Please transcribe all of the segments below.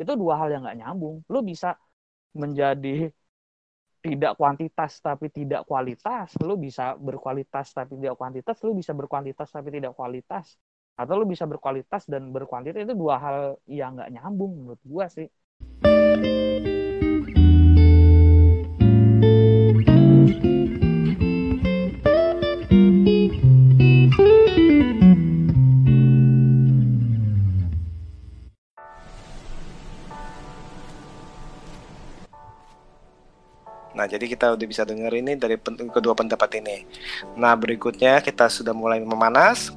itu dua hal yang nggak nyambung. Lu bisa menjadi tidak kuantitas tapi tidak kualitas lu bisa berkualitas tapi tidak kuantitas lu bisa berkuantitas tapi tidak kualitas atau lu bisa berkualitas dan berkuantitas itu dua hal yang nggak nyambung menurut gua sih Nah, jadi kita udah bisa dengar ini dari kedua pendapat ini. Nah, berikutnya kita sudah mulai memanas.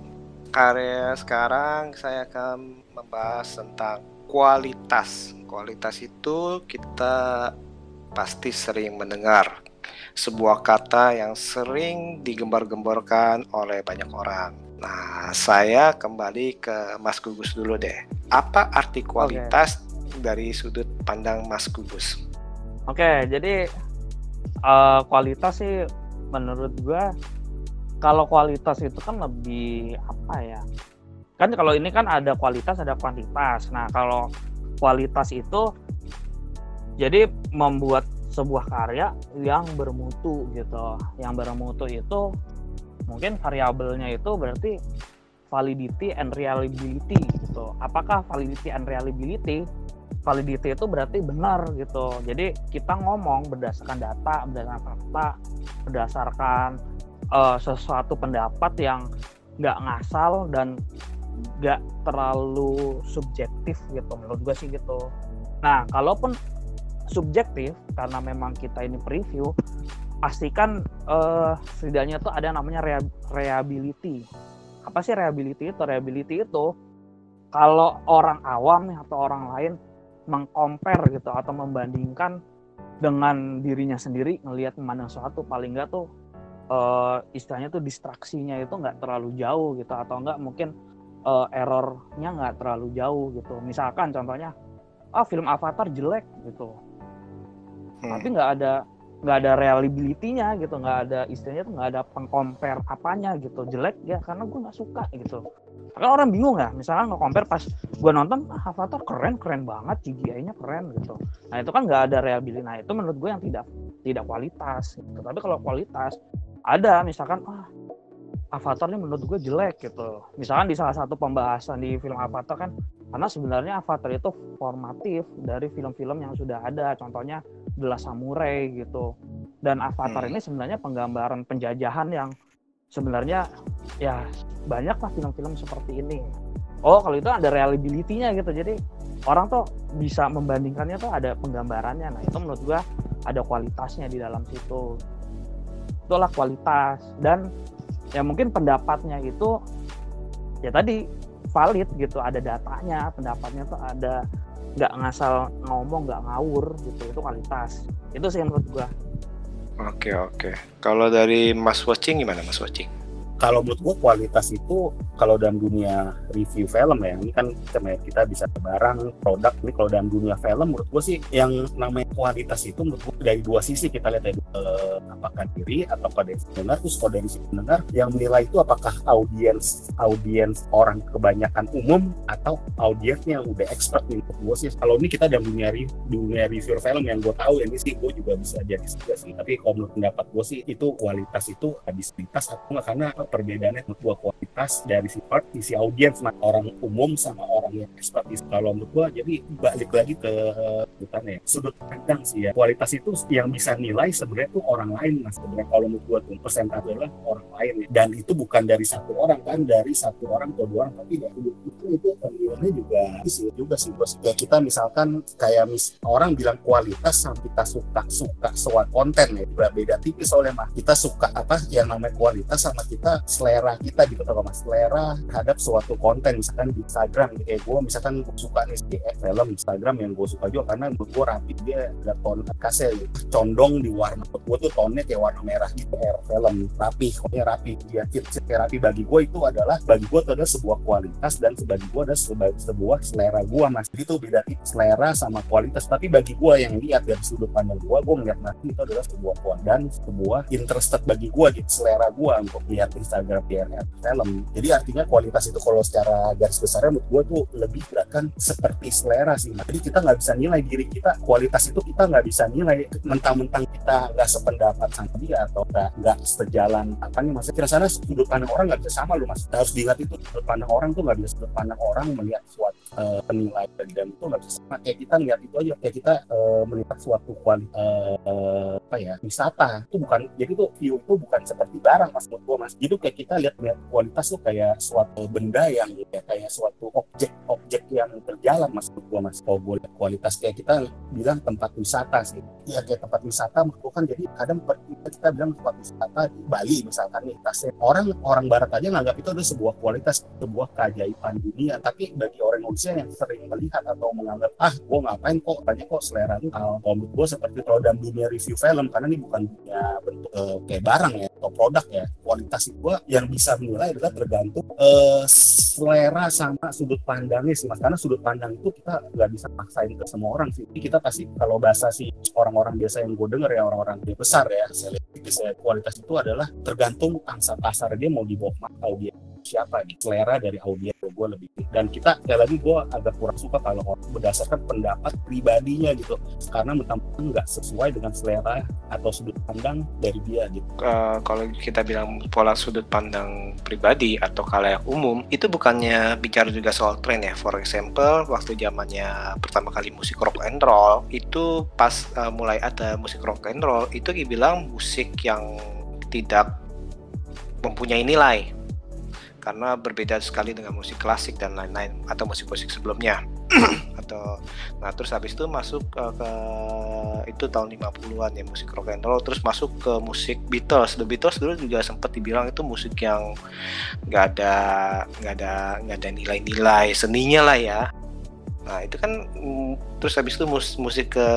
Karya sekarang saya akan membahas tentang kualitas. Kualitas itu kita pasti sering mendengar sebuah kata yang sering digembar-gemborkan oleh banyak orang. Nah, saya kembali ke Mas Gugus dulu deh. Apa arti kualitas okay. dari sudut pandang Mas Gugus? Oke, okay, jadi uh, kualitas sih menurut gua kalau kualitas itu kan lebih apa ya? Kan kalau ini kan ada kualitas ada kuantitas. Nah kalau kualitas itu jadi membuat sebuah karya yang bermutu gitu. Yang bermutu itu mungkin variabelnya itu berarti validity and reliability gitu. Apakah validity and reliability validity itu berarti benar gitu. Jadi kita ngomong berdasarkan data, berdasarkan fakta, berdasarkan uh, sesuatu pendapat yang nggak ngasal dan nggak terlalu subjektif gitu menurut gue sih gitu. Nah kalaupun subjektif karena memang kita ini preview pastikan uh, setidaknya tuh ada namanya rea reliability. Apa sih reliability itu? Reliability itu kalau orang awam atau orang lain mengcompare gitu atau membandingkan dengan dirinya sendiri ngelihat mana suatu paling enggak tuh uh, istilahnya tuh distraksinya itu nggak terlalu jauh gitu atau enggak mungkin uh, errornya nggak terlalu jauh gitu. Misalkan contohnya ah oh, film Avatar jelek gitu. Hmm. tapi nggak ada nggak ada reliability-nya gitu nggak ada istilahnya tuh nggak ada pengcompare apanya gitu. Jelek ya karena gue nggak suka gitu kan orang bingung ya misalnya nggak compare pas gue nonton ah, Avatar keren keren banget CGI-nya keren gitu. Nah itu kan nggak ada reliability. Nah itu menurut gue yang tidak tidak kualitas gitu. tapi kalau kualitas ada misalkan ah Avatar ini menurut gue jelek gitu. Misalkan di salah satu pembahasan di film Avatar kan karena sebenarnya Avatar itu formatif dari film-film yang sudah ada. Contohnya The Last Samurai gitu. Dan Avatar hmm. ini sebenarnya penggambaran penjajahan yang sebenarnya ya banyak lah film-film seperti ini. Oh kalau itu ada reliability-nya gitu. Jadi orang tuh bisa membandingkannya tuh ada penggambarannya. Nah itu menurut gua ada kualitasnya di dalam situ. Itulah kualitas. Dan ya mungkin pendapatnya itu ya tadi valid gitu. Ada datanya pendapatnya tuh ada. Nggak ngasal ngomong nggak ngawur gitu. Itu kualitas. Itu sih menurut gua Oke oke. Kalau dari Mas Watching gimana Mas Watching? kalau menurut gue kualitas itu kalau dalam dunia review film ya ini kan kita bisa barang produk ini kalau dalam dunia film menurut gue sih yang namanya kualitas itu menurut gue dari dua sisi kita lihat dari uh, apakah diri atau pada pendengar terus kalau dari pendengar yang menilai itu apakah audiens audiens orang kebanyakan umum atau audiensnya yang udah expert nih menurut gue sih. Kalau ini kita dalam dunia dunia review film yang gue tahu ini sih gue juga bisa jadi juga sih. Tapi kalau menurut pendapat gue sih itu kualitas itu habis atau enggak karena perbedaannya menurut gua kualitas dari si part si audiens orang umum sama orang yang expertise kalau menurut gua. Jadi balik lagi ke bukan ya. Sudut pandang sih ya. Kualitas itu yang bisa nilai sebenarnya tuh orang lain mas. Sebenarnya kalau menurut gua tuh persentase adalah orang lain ya. dan itu bukan dari satu orang kan dari satu orang atau dua orang tapi dari itu itu penilaiannya juga sih juga sih bos. Ya kita misalkan kayak mis orang bilang kualitas sama kita suka suka suatu konten ya beda tipis soalnya mah kita suka apa yang namanya kualitas sama kita selera kita gitu kalau mas. Selera terhadap suatu konten misalkan di Instagram. Kayak gue misalkan gue suka nih di film Instagram yang gue suka juga karena gue rapi dia ada tone kasih condong di warna. Gue tuh tonnya kayak warna merah gitu air film. Rapi pokoknya rapi. Dia kayak rapi. Bagi gue itu adalah bagi gue itu adalah sebuah kualitas dan bagi gue ada sebuah, sebuah selera gue mas. Itu beda selera sama kualitas. Tapi bagi gue yang lihat dari sudut pandang gue gue melihat nanti itu adalah sebuah kuat dan sebuah interested bagi gue gitu. Selera gue untuk lihat Instagram PRR film. Jadi artinya kualitas itu kalau secara garis besarnya menurut gue tuh lebih bahkan seperti selera sih jadi kita nggak bisa nilai diri kita kualitas itu kita nggak bisa nilai mentang-mentang kita nggak sependapat sama dia atau nggak sejalan apa nih maksudnya kira sana sudut pandang orang nggak bisa sama lu mas. Harus diingat itu sudut pandang orang tuh nggak bisa sudut pandang orang melihat suatu uh, penilaian dan itu nggak bisa kayak kita lihat itu aja kayak kita uh, melihat suatu kualitas uh, apa ya wisata. Itu bukan jadi tuh view itu bukan seperti barang mas menurut gua mas. Jadi kayak kita lihat lihat kualitas tuh kayak suatu benda yang ya, kayak suatu objek objek yang berjalan mas menurut gua mas. Kalau boleh kualitas kayak kita bilang tempat wisata sih. Ya kayak tempat wisata menurut kan jadi kadang kita bilang tempat wisata di Bali misalkan nih tasnya orang orang barat aja nganggap itu adalah sebuah kualitas sebuah keajaiban dunia. Tapi bagi orang Indonesia yang sering melihat atau menganggap ah gue ngapain kok? Banyak kok selera kalau menurut gue seperti kalau dalam dunia review film karena ini bukan dunia bentuk uh, kayak barang ya atau produk ya kualitas itu yang bisa menilai adalah tergantung uh, selera sama sudut pandangnya sih mas. Karena sudut pandang itu kita nggak bisa maksain ke semua orang sih. Jadi kita pasti kalau bahasa sih orang-orang biasa yang gue denger ya orang-orang besar ya selebritis ya kualitas itu adalah tergantung angsa pasar dia mau dibawa atau dia siapa nih selera dari audiens gue lebih dan kita sekali lagi gue agak kurang suka kalau orang berdasarkan pendapat pribadinya gitu. Karena mentang-mentang nggak sesuai dengan selera atau sudut pandang dari dia gitu. Uh, kalau kita bilang pola sudut pandang pribadi atau yang umum itu bukannya bicara juga soal tren ya. For example waktu zamannya pertama kali musik rock and roll itu pas uh, mulai ada musik rock and roll itu dibilang musik yang tidak mempunyai nilai karena berbeda sekali dengan musik klasik dan lain-lain atau musik-musik sebelumnya. Atau nah terus habis itu masuk ke, ke itu tahun 50-an ya musik rock and roll. Terus masuk ke musik Beatles. The Beatles dulu juga sempat dibilang itu musik yang nggak ada nggak ada nggak ada nilai-nilai seninya lah ya. Nah itu kan mm, terus habis itu mus musik ke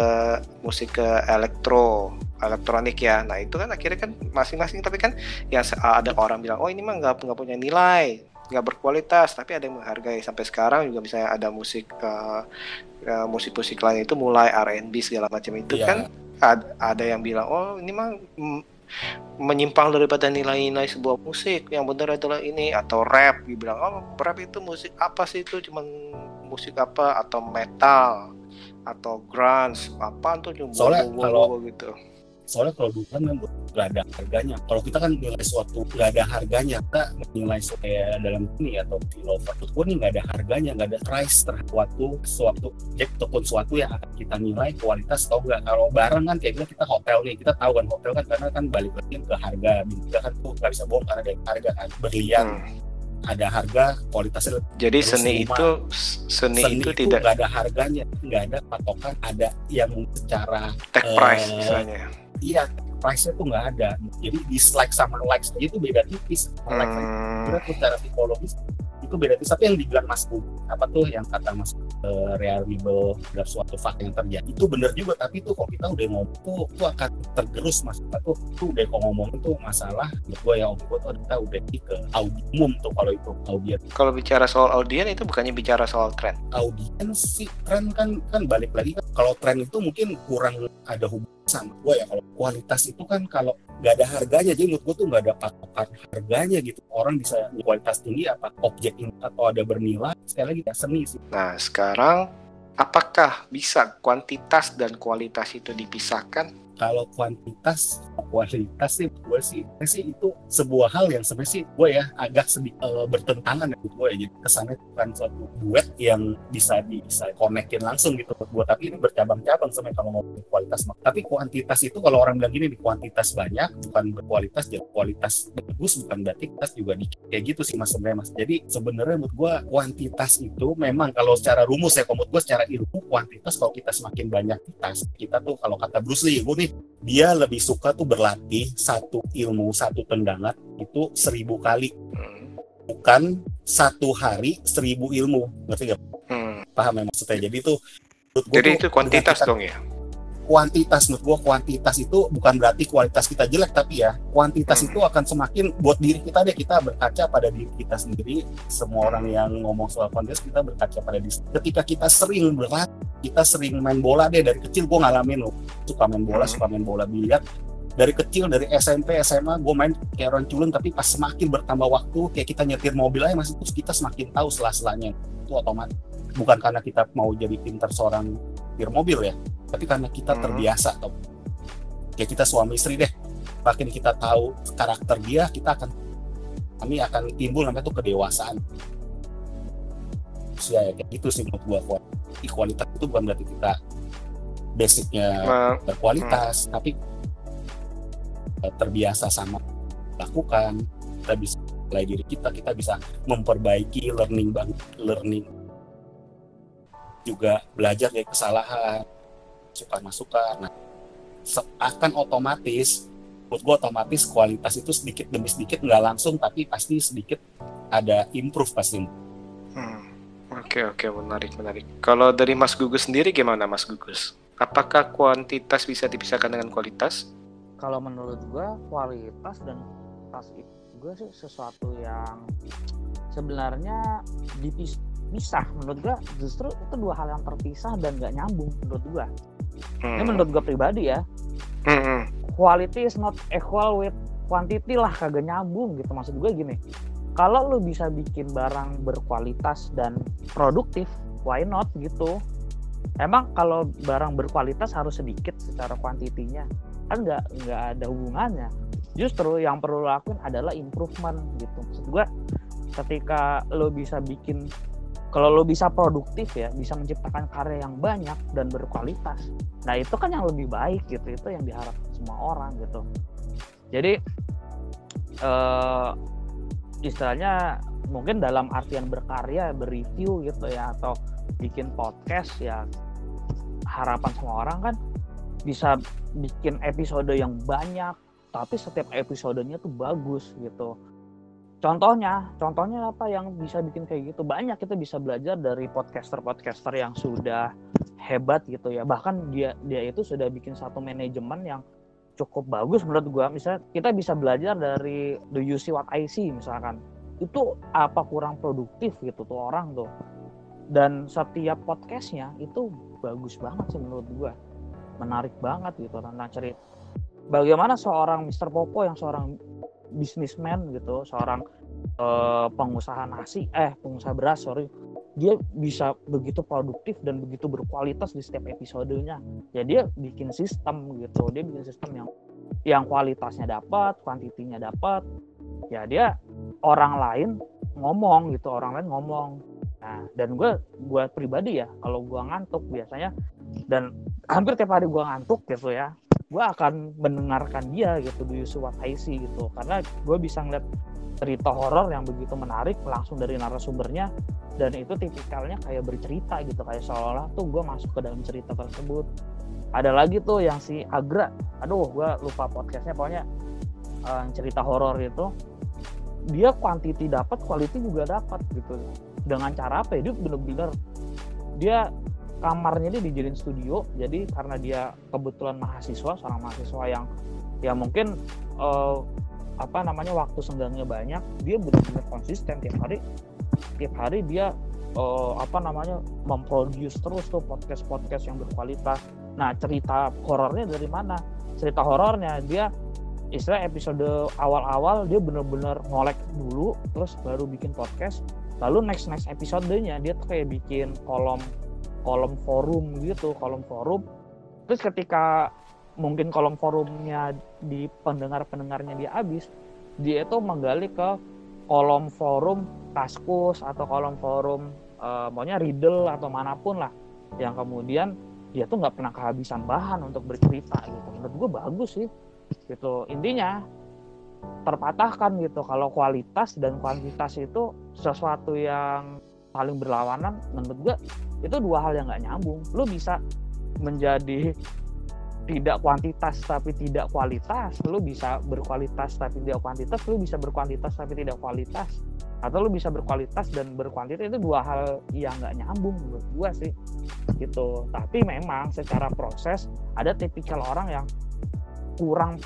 musik ke elektro elektronik ya. Nah itu kan akhirnya kan masing-masing tapi kan yang ada orang bilang oh ini mah nggak nggak punya nilai nggak berkualitas. Tapi ada yang menghargai. Sampai sekarang juga misalnya ada musik uh, uh, musik-musik lain itu mulai R&B segala macam. Itu yeah. kan ada, ada yang bilang oh ini mah menyimpang daripada nilai-nilai sebuah musik. Yang benar adalah ini atau rap. Dibilang oh rap itu musik apa sih? Itu cuman musik apa? Atau metal atau grunge apa tuh? Cuma soalnya kalau gitu soalnya kalau dulu kan nggak ada harganya. Kalau kita kan nilai suatu nggak ada harganya kita menilai kayak dalam ini atau di lover pun ini nggak ada harganya nggak ada price terhadap suatu suatu objek ataupun suatu yang akan kita nilai kualitas atau enggak kalau barang kan kayak kita hotel nih kita tahu kan hotel kan karena kan balik lagi ke harga. Kita kan tuh nggak bisa bohong karena ada harga kan. Berlian hmm. ada harga kualitasnya jadi seni rumah. itu seni, seni itu, itu tidak ada harganya nggak ada patokan ada yang secara tag price uh, misalnya iya price-nya tuh nggak ada. Jadi dislike sama likes itu beda tipis. Hmm. like kira secara psikologis itu beda tipis. Tapi yang dibilang Mas Bu apa tuh yang kata Mas uh, reliable dari suatu fakta yang terjadi. Itu benar juga tapi itu kok kita udah ngomong tuh itu akan tergerus Mas. Tuh itu udah kok ngomong itu masalah gue ya om. Gue tuh kita udah ke audi umum tuh kalau itu audiens kalau bicara soal audien itu bukannya bicara soal tren? Audiens sih tren kan kan balik lagi kan kalau tren itu mungkin kurang ada hubungan sama gue ya kalau kualitas itu kan kalau nggak ada harganya jadi menurut gue tuh nggak ada patokan harganya gitu. Orang bisa kualitas tinggi apa objek ini atau ada bernilai sekali lagi ya seni sih. Nah sekarang apakah bisa kuantitas dan kualitas itu dipisahkan kalau kuantitas kualitas sih gue sih sih itu sebuah hal yang sebenarnya sih gue ya agak sedikit uh, bertentangan ya gue ya. Jadi kesannya bukan suatu duet yang bisa bisa konekin langsung gitu buat gue tapi ini bercabang-cabang sebenarnya kalau ngomong kualitas. Tapi kuantitas itu kalau orang bilang gini di kuantitas banyak bukan berkualitas jadi kualitas bagus bukan berarti kualitas juga dikit. Kayak gitu sih mas sebenarnya mas. Jadi sebenarnya menurut gue kuantitas itu memang kalau secara rumus ya kalau menurut gue secara ilmu kuantitas kalau kita semakin banyak kita kita tuh kalau kata Bruce Lee gue nih dia lebih suka tuh berlatih satu ilmu satu tendangan itu seribu kali. Bukan satu hari seribu ilmu. Ngerti gak? Hmm. paham ya maksudnya? Jadi itu jadi itu kuantitas dong ya kuantitas menurut gua kuantitas itu bukan berarti kualitas kita jelek tapi ya kuantitas Hmm. itu akan semakin buat diri kita deh kita berkaca pada diri kita sendiri. Semua orang yang ngomong soal kuantitas kita berkaca pada diri ketika kita sering berat kita sering main bola deh dari kecil gua ngalamin loh. Suka main bola Hmm. suka main bola biliar. Dari kecil dari SMP SMA gue main kayak orang culun tapi pas semakin bertambah waktu kayak kita nyetir mobil aja masih terus kita semakin tahu selah-selahnya itu otomatis. Bukan karena kita mau jadi pinter seorang nyetir mobil ya tapi karena kita Hmm. terbiasa tau kayak kita suami istri deh. Makin kita tahu karakter dia kita akan kami akan timbul namanya tuh kedewasaan. Usia ya kayak gitu sih menurut gua kualitas itu bukan berarti kita basicnya Nah, berkualitas tapi eh, terbiasa sama lakukan. Kita bisa mulai diri kita kita bisa memperbaiki learning bang learning juga belajar dari kesalahan masukan masukan nah akan otomatis menurut gua otomatis kualitas itu sedikit demi sedikit nggak langsung tapi pasti sedikit ada improve pasti hmm. Oke oke menarik menarik. Kalau dari Mas Gugus sendiri gimana Mas Gugus? Apakah kuantitas bisa dipisahkan dengan kualitas? kalau menurut gua kualitas dan kualitas itu gua sih sesuatu yang sebenarnya dipisah menurut gua justru itu dua hal yang terpisah dan nggak nyambung menurut gua ini Hmm. menurut gua pribadi ya Hmm, quality is not equal with quantity lah kagak nyambung gitu. Maksud gue gini kalau lu bisa bikin barang berkualitas dan produktif why not gitu? Emang kalau barang berkualitas harus sedikit secara kuantitinya kan nggak nggak ada hubungannya. Justru yang perlu lakuin adalah improvement gitu. Maksud gue ketika lo bisa bikin kalau lo bisa produktif ya bisa menciptakan karya yang banyak dan berkualitas. Nah itu kan yang lebih baik gitu itu yang diharapkan semua orang gitu. Jadi eh, istilahnya mungkin dalam artian berkarya berreview gitu ya atau bikin podcast ya harapan semua orang kan bisa bikin episode yang banyak tapi setiap episodenya tuh bagus gitu contohnya contohnya apa yang bisa bikin kayak gitu? Banyak kita bisa belajar dari podcaster-podcaster yang sudah hebat gitu ya. Bahkan dia dia itu sudah bikin satu manajemen yang cukup bagus menurut gua. Misalnya kita bisa belajar dari do you see what I see misalkan. Itu apa kurang produktif gitu tuh orang tuh. Dan setiap podcastnya itu bagus banget sih menurut gua. Menarik banget gitu tentang cerita. Bagaimana seorang Mr. Popo yang seorang bisnismen gitu seorang eh, pengusaha nasi eh pengusaha beras sorry. Dia bisa begitu produktif dan begitu berkualitas di setiap episodenya. Ya dia bikin sistem gitu. Dia bikin sistem yang yang kualitasnya dapat kuantitinya dapat. Ya dia orang lain ngomong gitu orang lain ngomong. Nah dan gue gue pribadi ya kalau gue ngantuk biasanya dan hampir tiap hari gue ngantuk gitu ya gue akan mendengarkan dia gitu do you see gitu. Karena gue bisa ngeliat cerita horor yang begitu menarik langsung dari narasumbernya dan itu tipikalnya kayak bercerita gitu. Kayak seolah-olah tuh gue masuk ke dalam cerita tersebut. Ada lagi tuh yang si Agra. Aduh gue lupa podcastnya. Pokoknya yang cerita horor itu dia quantity dapat quality juga dapat gitu. Dengan cara apa ya? Dia bener-bener dia kamarnya dia dijadiin studio jadi karena dia kebetulan mahasiswa seorang mahasiswa yang ya mungkin eh, apa namanya waktu senggangnya banyak dia benar-benar konsisten tiap hari. Tiap hari dia eh, apa namanya memproduce terus tuh podcast podcast yang berkualitas. Nah cerita horornya dari mana? Cerita horornya dia istilah episode awal-awal dia bener-bener ngolek dulu terus baru bikin podcast lalu next next episodenya dia tuh kayak bikin kolom kolom forum gitu kolom forum. Terus ketika mungkin kolom forumnya di pendengar-pendengarnya dia habis dia itu menggali ke kolom forum Kaskus atau kolom forum eh, maunya Riddle atau mana pun lah. Yang kemudian dia tuh nggak pernah kehabisan bahan untuk bercerita gitu. Menurut gue bagus sih gitu. Intinya terpatahkan gitu kalau kualitas dan kuantitas itu sesuatu yang saling berlawanan menurut gue itu dua hal yang nggak nyambung. Lu bisa menjadi tidak kuantitas tapi tidak kualitas lu bisa berkualitas tapi tidak kuantitas lu bisa berkuantitas tapi tidak kualitas atau lu bisa berkualitas dan berkuantitas itu dua hal yang nggak nyambung menurut gua sih gitu. Tapi memang secara proses ada tipikal orang yang kurang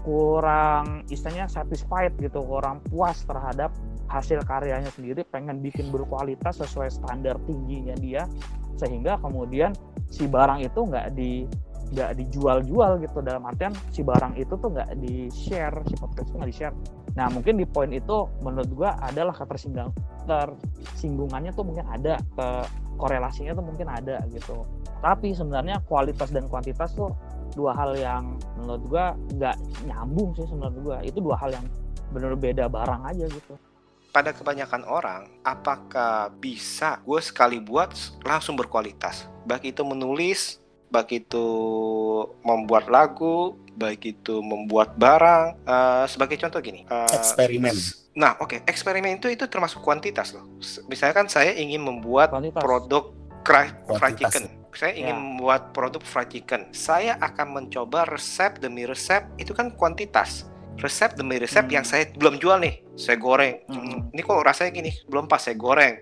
kurang istilahnya satisfied gitu kurang puas terhadap hasil karyanya sendiri pengen bikin berkualitas sesuai standar tingginya dia sehingga kemudian si barang itu nggak di nggak dijual-jual gitu. Dalam artian si barang itu tuh nggak di share si podcast itu nggak di share nah mungkin di poin itu menurut gua adalah ketersinggung tersinggungannya tuh mungkin ada ke korelasinya tuh mungkin ada gitu. Tapi sebenarnya kualitas dan kuantitas tuh dua hal yang menurut gua nggak nyambung sih menurut gua. Itu dua hal yang benar beda barang aja gitu pada kebanyakan orang, apakah bisa gue sekali buat langsung berkualitas? Baik itu menulis, baik itu membuat lagu, baik itu membuat barang. Uh, sebagai contoh gini. Uh, eksperimen. Nah, oke, okay. eksperimen itu itu termasuk kuantitas loh. Misalnya kan saya ingin membuat kuantitas. produk fried chicken. Saya ingin ya. membuat produk fried chicken. Saya akan mencoba resep demi resep. Itu kan kuantitas resep demi resep hmm. yang saya belum jual nih saya goreng hmm. ini kok rasanya gini belum pas saya goreng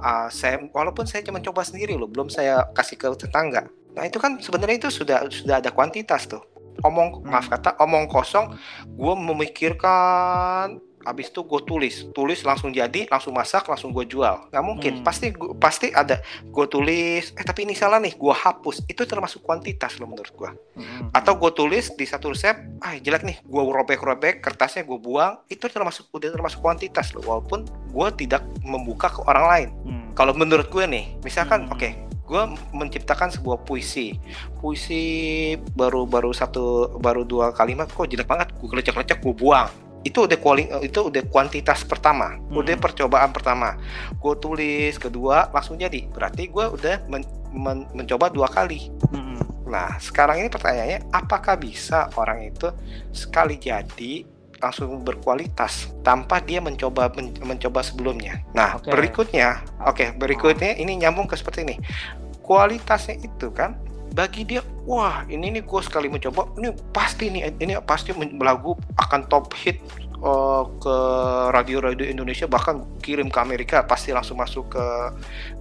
uh, saya walaupun saya cuma coba sendiri loh belum saya kasih ke tetangga nah itu kan sebenarnya itu sudah sudah ada kuantitas tuh omong hmm. maaf kata omong kosong gue memikirkan habis itu gue tulis. Tulis langsung jadi langsung masak langsung gue jual. Nggak mungkin. Hmm. pasti gua, pasti ada gue tulis eh tapi ini salah nih gue hapus. Itu termasuk kuantitas loh menurut gue hmm. atau gue tulis di satu resep ah jelek nih gue robek-robek kertasnya gue buang. Itu termasuk udah termasuk kuantitas loh walaupun gue tidak membuka ke orang lain. Hmm. kalau menurut gue nih misalkan hmm. oke okay, gue menciptakan sebuah puisi. Puisi baru baru satu baru dua kalimat kok jelek banget? Gue lecek-lecek gue buang itu udah kuali itu udah kuantitas pertama hmm. udah percobaan pertama gue tulis kedua langsung jadi berarti gue udah men, men, mencoba dua kali hmm. nah sekarang ini pertanyaannya apakah bisa orang itu sekali jadi langsung berkualitas tanpa dia mencoba men, mencoba sebelumnya nah okay. berikutnya oke okay, berikutnya ini nyambung ke seperti ini kualitasnya itu kan bagi dia wah ini nih gue sekali mencoba ini pasti nih ini pasti lagu akan top hit uh, ke radio-radio Indonesia bahkan kirim ke Amerika pasti langsung masuk ke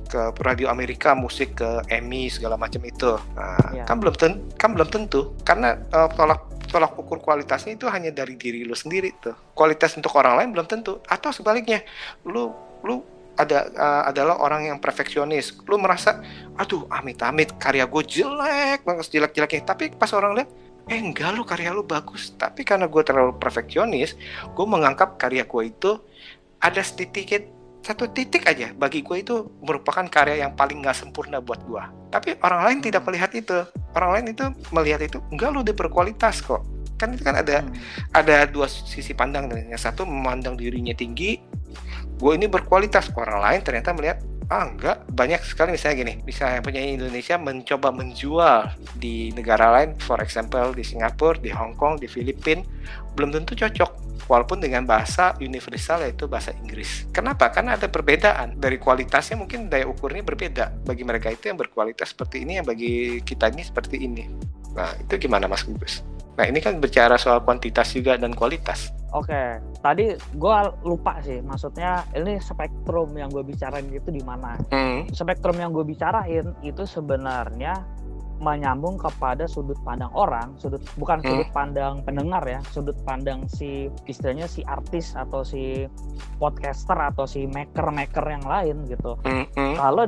ke radio Amerika musik ke Emmy segala macam itu nah, ya. kan belum tentu kan belum tentu karena uh, tolak tolak ukur kualitasnya itu hanya dari diri lu sendiri tuh kualitas untuk orang lain belum tentu atau sebaliknya lu lu ada uh, adalah orang yang perfeksionis. Lu merasa, aduh amit-amit karya gue jelek banget jelek-jeleknya. Tapi pas orang lihat, eh enggak lu karya lu bagus. Tapi karena gue terlalu perfeksionis, gue menganggap karya gue itu ada sedikit satu titik aja bagi gue itu merupakan karya yang paling nggak sempurna buat gue. Tapi orang lain tidak melihat itu. Orang lain itu melihat itu enggak lu udah berkualitas kok. Kan itu kan ada hmm. ada dua sisi pandang. Yang satu memandang dirinya tinggi, gue ini berkualitas. Orang lain ternyata melihat ah enggak. Banyak sekali misalnya gini misalnya penyanyi Indonesia mencoba menjual di negara lain for example di Singapura di Hong Kong di Filipina belum tentu cocok. Walaupun dengan bahasa universal yaitu bahasa Inggris. Kenapa? Karena ada perbedaan. Dari kualitasnya mungkin daya ukurnya berbeda. Bagi mereka itu yang berkualitas seperti ini yang bagi kita ini seperti ini. Nah itu gimana Mas Gugus Nah ini kan bicara soal kuantitas juga dan kualitas. Oke, tadi gue lupa sih, maksudnya ini spektrum yang gue bicarain itu di mana? Hmm. Spektrum yang gue bicarain itu sebenarnya menyambung kepada sudut pandang orang, sudut bukan hmm. sudut pandang pendengar ya, sudut pandang si istilahnya si artis atau si podcaster atau si maker-maker yang lain gitu. Hmm. hmm. Kalau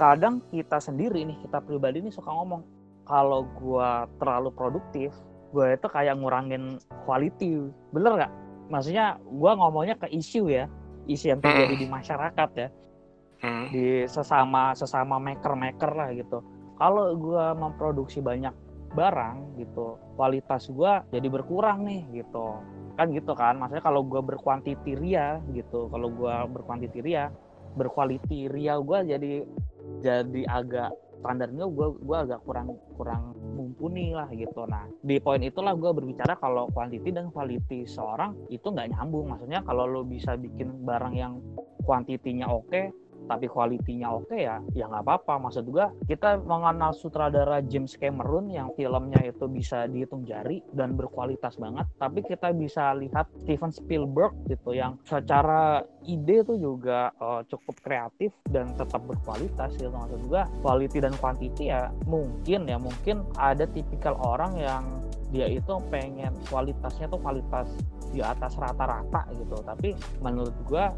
kadang kita sendiri nih, kita pribadi nih suka ngomong kalau gue terlalu produktif, gue itu kayak ngurangin quality. Bener nggak? Maksudnya gue ngomongnya ke isu ya. Isu yang terjadi di masyarakat ya. Di sesama sesama maker maker lah gitu. Kalau gue memproduksi banyak barang gitu kualitas gue jadi berkurang nih gitu. Kan gitu kan? Maksudnya kalau gue berkuantiti ria gitu kalau gue berkuantiti ria berkualiti ria gue jadi jadi agak standarnya gue gue agak kurang kurang mumpuni lah gitu. Nah di poin itulah gue berbicara kalau quantity dan quality seorang itu nggak nyambung. Maksudnya kalau lo bisa bikin barang yang kuantitinya oke okay, tapi kualitinya oke ya ya nggak apa-apa. Maksud gua kita mengenal sutradara James Cameron yang filmnya itu bisa dihitung jari dan berkualitas banget. Tapi kita bisa lihat Steven Spielberg gitu yang secara ide itu juga uh, cukup kreatif dan tetap berkualitas gitu. Maksud gua quality dan quantity ya mungkin ya. Mungkin ada tipikal orang yang dia itu pengen kualitasnya tuh kualitas di atas rata-rata gitu. Tapi menurut gua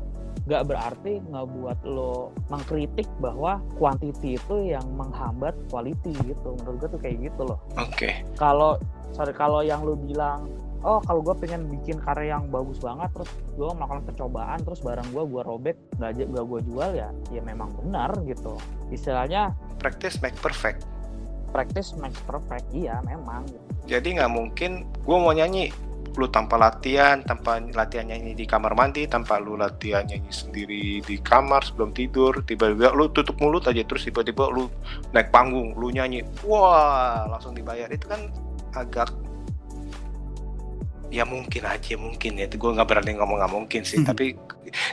nggak berarti ngebuat lo mengkritik bahwa quantity itu yang menghambat quality gitu. Menurut gue tuh kayak gitu loh. Oke. Okay. kalau sorry kalau yang lo bilang oh kalau gue pengen bikin karya yang bagus banget terus gue melakukan percobaan terus barang gue gue robek nggak nggak gue jual ya ya memang benar gitu. Istilahnya practice make perfect practice makes perfect. Iya memang. Jadi nggak mungkin gue mau nyanyi. Lu tanpa latihan, tanpa latihan nyanyi di kamar mandi, tanpa lu latihan nyanyi sendiri di kamar sebelum tidur, tiba-tiba lu tutup mulut aja terus tiba-tiba lu naik panggung, lu nyanyi, wah langsung dibayar. Itu kan agak ya mungkin aja mungkin ya, gue nggak berani ngomong nggak mungkin sih, hmm. tapi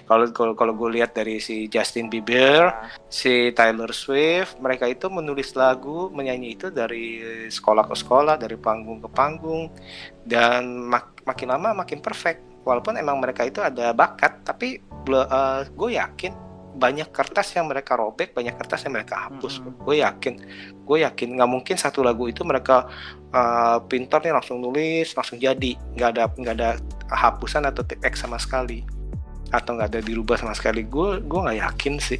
kalau kalau kalau gue lihat dari si Justin Bieber, nah. si Taylor Swift, mereka itu menulis lagu, menyanyi itu dari sekolah ke sekolah, dari panggung ke panggung, dan mak makin lama makin perfect. Walaupun emang mereka itu ada bakat, tapi uh, gue yakin banyak kertas yang mereka robek, banyak kertas yang mereka hapus. Mm -hmm. Gue yakin, gue yakin nggak mungkin satu lagu itu mereka uh, pintar nih langsung nulis, langsung jadi, nggak ada nggak ada hapusan atau X sama sekali atau nggak ada dirubah sama sekali gue gue nggak yakin sih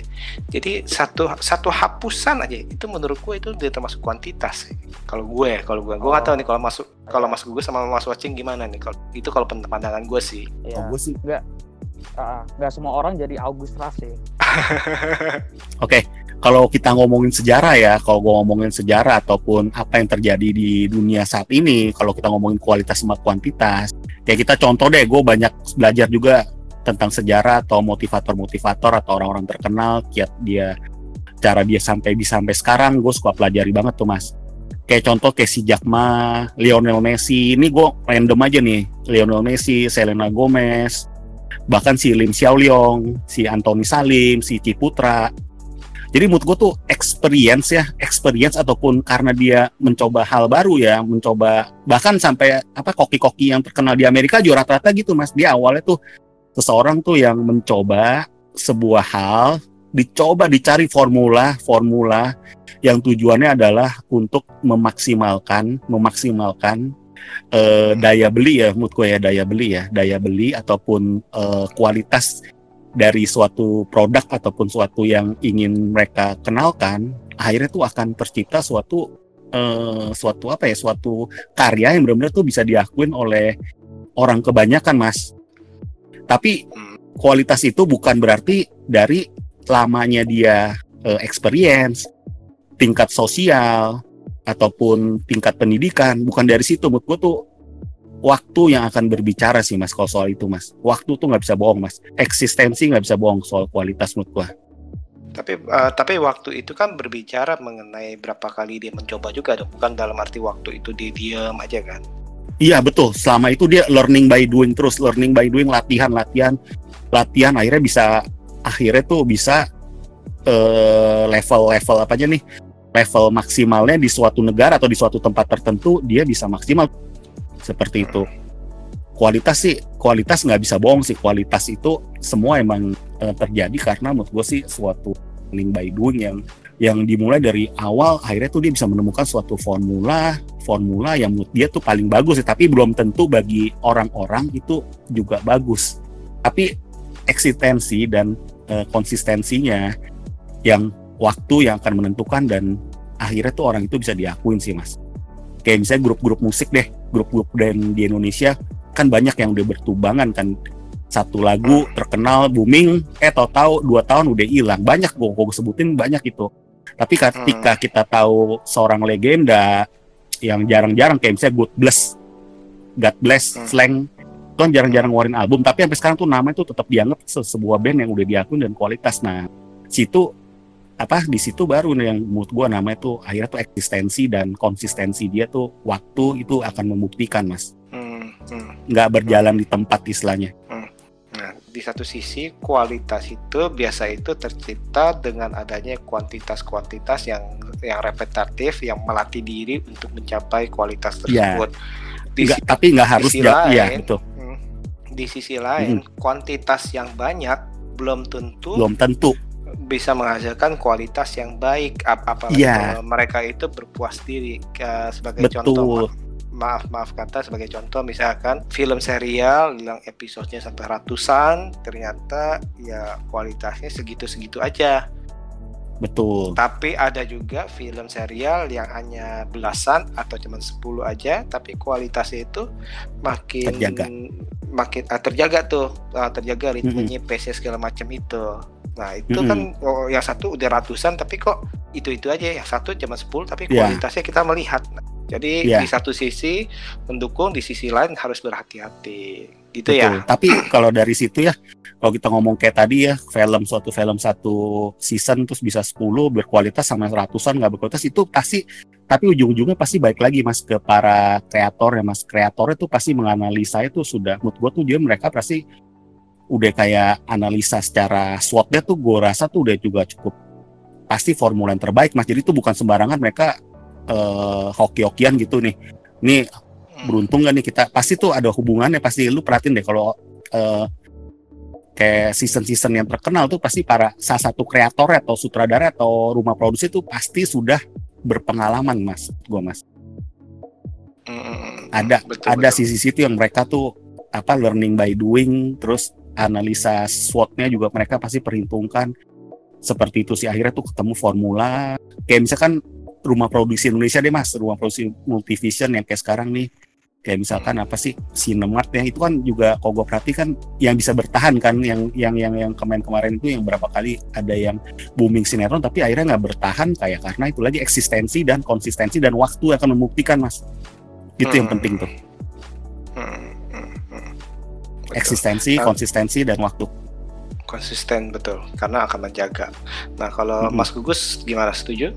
jadi satu satu hapusan aja itu menurut gue itu dia termasuk kuantitas kalau gue kalau gue gue nggak oh. tahu nih kalau masuk kalau masuk gue sama mas watching gimana nih kalau itu kalau pandangan gue sih ya. oh, gue sih nggak nggak uh, semua orang jadi August Ras sih oke okay. Kalau kita ngomongin sejarah ya, kalau gue ngomongin sejarah ataupun apa yang terjadi di dunia saat ini, kalau kita ngomongin kualitas sama kuantitas, kayak kita contoh deh, gue banyak belajar juga tentang sejarah atau motivator-motivator atau orang-orang terkenal kiat dia cara dia sampai bisa sampai sekarang gue suka pelajari banget tuh mas kayak contoh kayak si Jakma, Lionel Messi ini gue random aja nih Lionel Messi, Selena Gomez bahkan si Lim Xiaoliong, si Anthony Salim, si Ciputra jadi menurut gue tuh experience ya experience ataupun karena dia mencoba hal baru ya mencoba bahkan sampai apa koki-koki yang terkenal di Amerika juga rata-rata gitu mas. Dia awalnya tuh seseorang tuh yang mencoba sebuah hal, dicoba dicari formula, formula yang tujuannya adalah untuk memaksimalkan, memaksimalkan uh, daya beli ya, menurutku ya daya beli ya, daya beli ataupun uh, kualitas dari suatu produk ataupun suatu yang ingin mereka kenalkan, akhirnya tuh akan tercipta suatu uh, suatu apa ya, suatu karya yang benar-benar tuh bisa diakuin oleh orang kebanyakan, Mas. Tapi kualitas itu bukan berarti dari lamanya dia uh, experience, tingkat sosial ataupun tingkat pendidikan, bukan dari situ. Menurut gue tuh waktu yang akan berbicara sih mas kalau soal itu mas. Waktu tuh nggak bisa bohong mas. Eksistensi nggak bisa bohong soal kualitas menurut gue. Tapi uh, tapi waktu itu kan berbicara mengenai berapa kali dia mencoba juga dong, bukan dalam arti waktu itu dia diam aja kan. Iya betul. Selama itu dia learning by doing terus, learning by doing, latihan, latihan, latihan. Akhirnya bisa, akhirnya tuh bisa uh, level-level apa aja nih? Level maksimalnya di suatu negara atau di suatu tempat tertentu dia bisa maksimal seperti itu. Kualitas sih, kualitas nggak bisa bohong sih. Kualitas itu semua emang uh, terjadi karena menurut gue sih suatu learning by doing yang yang dimulai dari awal akhirnya tuh dia bisa menemukan suatu formula formula yang menurut dia tuh paling bagus ya tapi belum tentu bagi orang-orang itu juga bagus tapi eksistensi dan e, konsistensinya yang waktu yang akan menentukan dan akhirnya tuh orang itu bisa diakuin sih mas kayak misalnya grup-grup musik deh grup-grup dan di Indonesia kan banyak yang udah bertumbangan kan satu lagu terkenal booming eh tahu-tahu dua tahun udah hilang banyak gue gue sebutin banyak itu tapi ketika hmm. kita tahu seorang legenda yang jarang-jarang kayak misalnya God Bless, God Bless, hmm. Slang, kan jarang-jarang ngeluarin album, tapi sampai sekarang tuh namanya tuh tetap dianggap se sebuah band yang udah diakui dan kualitas. Nah, situ apa di situ baru yang menurut gua namanya tuh akhirnya tuh eksistensi dan konsistensi dia tuh waktu itu akan membuktikan mas hmm, hmm, nggak berjalan di tempat istilahnya hmm. nah di satu sisi kualitas itu biasa itu tercipta dengan adanya kuantitas-kuantitas yang yang repetitif yang melatih diri untuk mencapai kualitas Iya. tersebut. Di, Nggak, tapi nggak harus sisi ja- iya lain, betul hmm, di sisi lain kuantitas yang banyak belum tentu belum tentu bisa menghasilkan kualitas yang baik ap apalagi kalau mereka itu berpuas diri Ke- sebagai contoh betul maaf maaf kata sebagai contoh misalkan film serial yang episodenya sampai ratusan ternyata ya kualitasnya segitu-segitu aja. Betul. Tapi ada juga film serial yang hanya belasan atau cuma 10 aja tapi kualitasnya itu makin Terjaga. makin ah, terjaga tuh ah, terjaga ritmenya pace segala macam itu nah itu Mm-mm. kan oh, yang satu udah ratusan tapi kok itu itu aja yang satu cuma 10 tapi Iya. kualitasnya kita melihat Nah, jadi Iya. di satu sisi mendukung di sisi lain harus berhati-hati gitu Betul. ya Tapi kalau dari situ ya, kalau kita ngomong kayak tadi ya, film suatu film satu season terus bisa 10 berkualitas sama ratusan nggak berkualitas itu pasti tapi ujung-ujungnya pasti baik lagi mas ke para kreator ya mas kreatornya tuh pasti menganalisa itu sudah menurut gua tuh dia mereka pasti udah kayak analisa secara SWOT-nya tuh gue rasa tuh udah juga cukup pasti formula yang terbaik mas jadi itu bukan sembarangan mereka eh, hoki-hokian gitu nih nih Hmm. beruntung gak nih kita pasti tuh ada hubungannya pasti lu perhatiin deh kalau eh, kayak season-season yang terkenal tuh pasti para salah satu kreator atau sutradara atau rumah produksi itu pasti sudah berpengalaman mas gua mas ada Betul, ada betul. sisi situ yang mereka tuh apa learning by doing terus analisa SWOT-nya juga mereka pasti perhitungkan. Seperti itu sih akhirnya tuh ketemu formula. Kayak misalkan rumah produksi Indonesia deh mas. Rumah produksi multivision yang kayak sekarang nih. Kayak misalkan apa sih Cinemark ya. Itu kan juga kalau gue perhatikan yang bisa bertahan kan. Yang yang yang yang kemarin-kemarin itu yang berapa kali ada yang booming sinetron tapi akhirnya nggak bertahan kayak karena itu lagi eksistensi dan konsistensi dan waktu yang akan membuktikan mas. Itu yang Hmm. penting tuh. Hmm, hmm, hmm. Betul. eksistensi Ah. konsistensi dan waktu konsisten betul karena akan menjaga. Nah kalau Mm-mm. Mas Gugus gimana setuju?